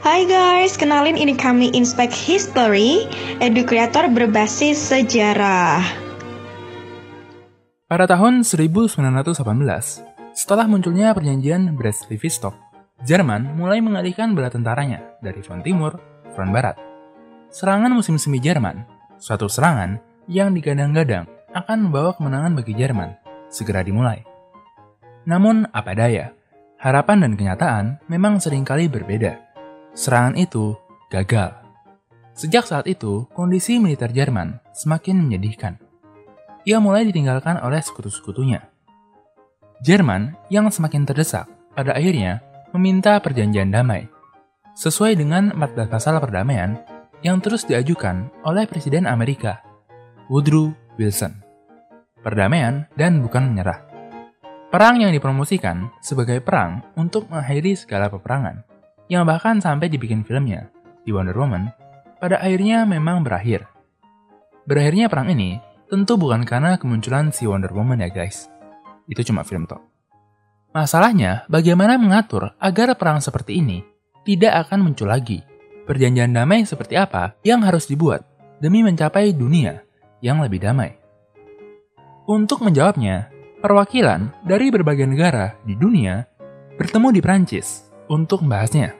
Hai guys, kenalin ini kami Inspect History, edukreator berbasis sejarah. Pada tahun 1918, setelah munculnya perjanjian Brest-Litovsk, Jerman mulai mengalihkan bala tentaranya dari front timur front barat. Serangan musim semi Jerman, suatu serangan yang digadang-gadang akan membawa kemenangan bagi Jerman, segera dimulai. Namun, apa daya, harapan dan kenyataan memang sering kali berbeda Serangan itu gagal. Sejak saat itu, kondisi militer Jerman semakin menyedihkan. Ia mulai ditinggalkan oleh sekutu-sekutunya. Jerman yang semakin terdesak pada akhirnya meminta perjanjian damai. Sesuai dengan 14 pasal perdamaian yang terus diajukan oleh Presiden Amerika, Woodrow Wilson. Perdamaian dan bukan menyerah. Perang yang dipromosikan sebagai perang untuk mengakhiri segala peperangan yang bahkan sampai dibikin filmnya, di Wonder Woman, pada akhirnya memang berakhir. Berakhirnya perang ini tentu bukan karena kemunculan si Wonder Woman ya guys. Itu cuma film toh. Masalahnya, bagaimana mengatur agar perang seperti ini tidak akan muncul lagi? Perjanjian damai seperti apa yang harus dibuat demi mencapai dunia yang lebih damai? Untuk menjawabnya, perwakilan dari berbagai negara di dunia bertemu di Prancis untuk membahasnya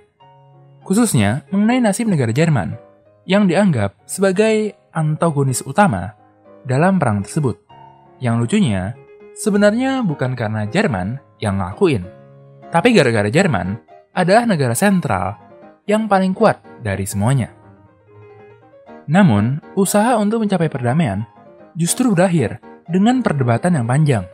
khususnya mengenai nasib negara Jerman yang dianggap sebagai antagonis utama dalam perang tersebut. Yang lucunya, sebenarnya bukan karena Jerman yang ngelakuin, tapi gara-gara Jerman adalah negara sentral yang paling kuat dari semuanya. Namun, usaha untuk mencapai perdamaian justru berakhir dengan perdebatan yang panjang.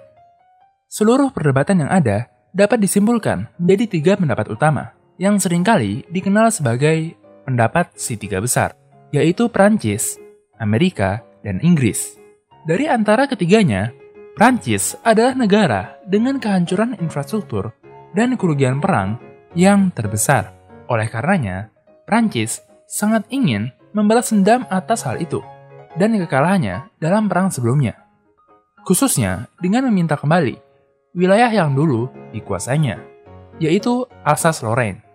Seluruh perdebatan yang ada dapat disimpulkan menjadi tiga pendapat utama yang sering kali dikenal sebagai pendapat si tiga besar, yaitu Prancis, Amerika, dan Inggris. Dari antara ketiganya, Prancis adalah negara dengan kehancuran infrastruktur dan kerugian perang yang terbesar. Oleh karenanya, Prancis sangat ingin membalas dendam atas hal itu dan kekalahannya dalam perang sebelumnya. Khususnya dengan meminta kembali wilayah yang dulu dikuasainya, yaitu Alsace-Lorraine.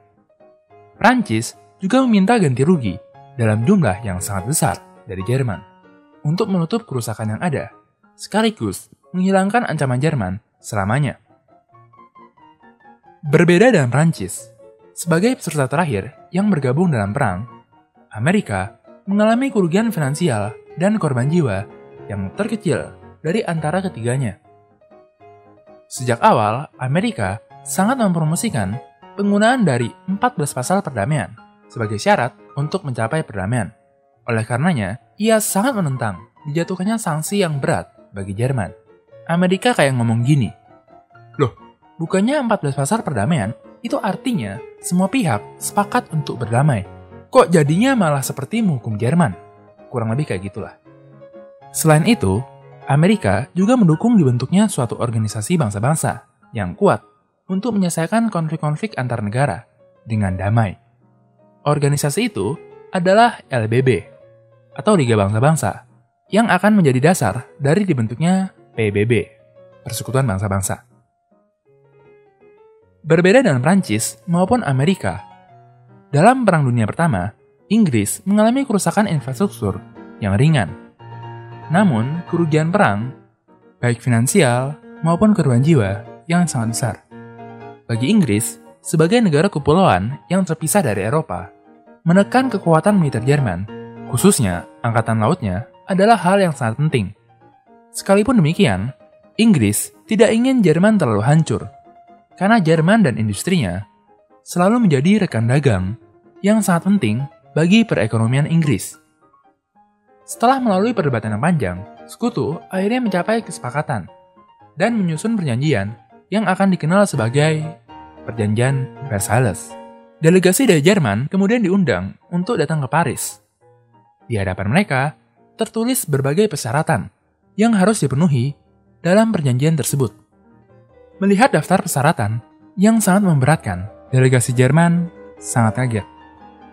Prancis juga meminta ganti rugi dalam jumlah yang sangat besar dari Jerman untuk menutup kerusakan yang ada, sekaligus menghilangkan ancaman Jerman selamanya. Berbeda dengan Prancis, sebagai peserta terakhir yang bergabung dalam perang, Amerika mengalami kerugian finansial dan korban jiwa yang terkecil dari antara ketiganya. Sejak awal, Amerika sangat mempromosikan penggunaan dari 14 pasal perdamaian sebagai syarat untuk mencapai perdamaian. Oleh karenanya, ia sangat menentang dijatuhkannya sanksi yang berat bagi Jerman. Amerika kayak ngomong gini, Loh, bukannya 14 pasal perdamaian itu artinya semua pihak sepakat untuk berdamai. Kok jadinya malah seperti menghukum Jerman? Kurang lebih kayak gitulah. Selain itu, Amerika juga mendukung dibentuknya suatu organisasi bangsa-bangsa yang kuat untuk menyelesaikan konflik-konflik antar negara dengan damai. Organisasi itu adalah LBB atau Liga Bangsa-Bangsa yang akan menjadi dasar dari dibentuknya PBB, Persekutuan Bangsa-Bangsa. Berbeda dengan Prancis maupun Amerika, dalam Perang Dunia Pertama, Inggris mengalami kerusakan infrastruktur yang ringan. Namun, kerugian perang, baik finansial maupun korban jiwa, yang sangat besar. Bagi Inggris, sebagai negara kepulauan yang terpisah dari Eropa, menekan kekuatan militer Jerman, khususnya angkatan lautnya, adalah hal yang sangat penting. Sekalipun demikian, Inggris tidak ingin Jerman terlalu hancur, karena Jerman dan industrinya selalu menjadi rekan dagang yang sangat penting bagi perekonomian Inggris. Setelah melalui perdebatan yang panjang, sekutu akhirnya mencapai kesepakatan dan menyusun perjanjian yang akan dikenal sebagai Perjanjian Versailles. Delegasi dari Jerman kemudian diundang untuk datang ke Paris. Di hadapan mereka, tertulis berbagai persyaratan yang harus dipenuhi dalam perjanjian tersebut. Melihat daftar persyaratan yang sangat memberatkan, delegasi Jerman sangat kaget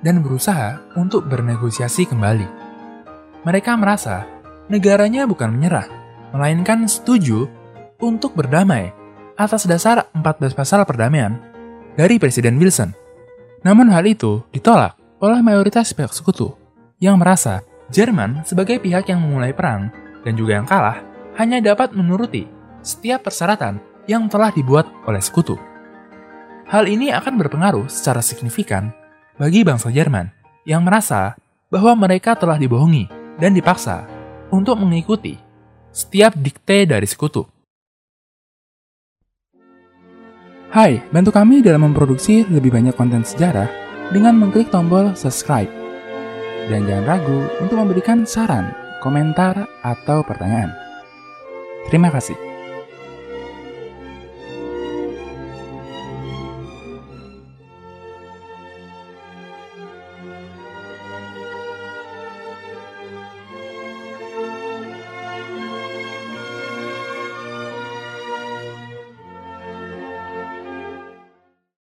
dan berusaha untuk bernegosiasi kembali. Mereka merasa negaranya bukan menyerah, melainkan setuju untuk berdamai atas dasar 14 pasal perdamaian dari Presiden Wilson. Namun hal itu ditolak oleh mayoritas pihak sekutu yang merasa Jerman sebagai pihak yang memulai perang dan juga yang kalah hanya dapat menuruti setiap persyaratan yang telah dibuat oleh sekutu. Hal ini akan berpengaruh secara signifikan bagi bangsa Jerman yang merasa bahwa mereka telah dibohongi dan dipaksa untuk mengikuti setiap dikte dari sekutu. Hai, bantu kami dalam memproduksi lebih banyak konten sejarah dengan mengklik tombol subscribe. Dan jangan ragu untuk memberikan saran, komentar, atau pertanyaan. Terima kasih.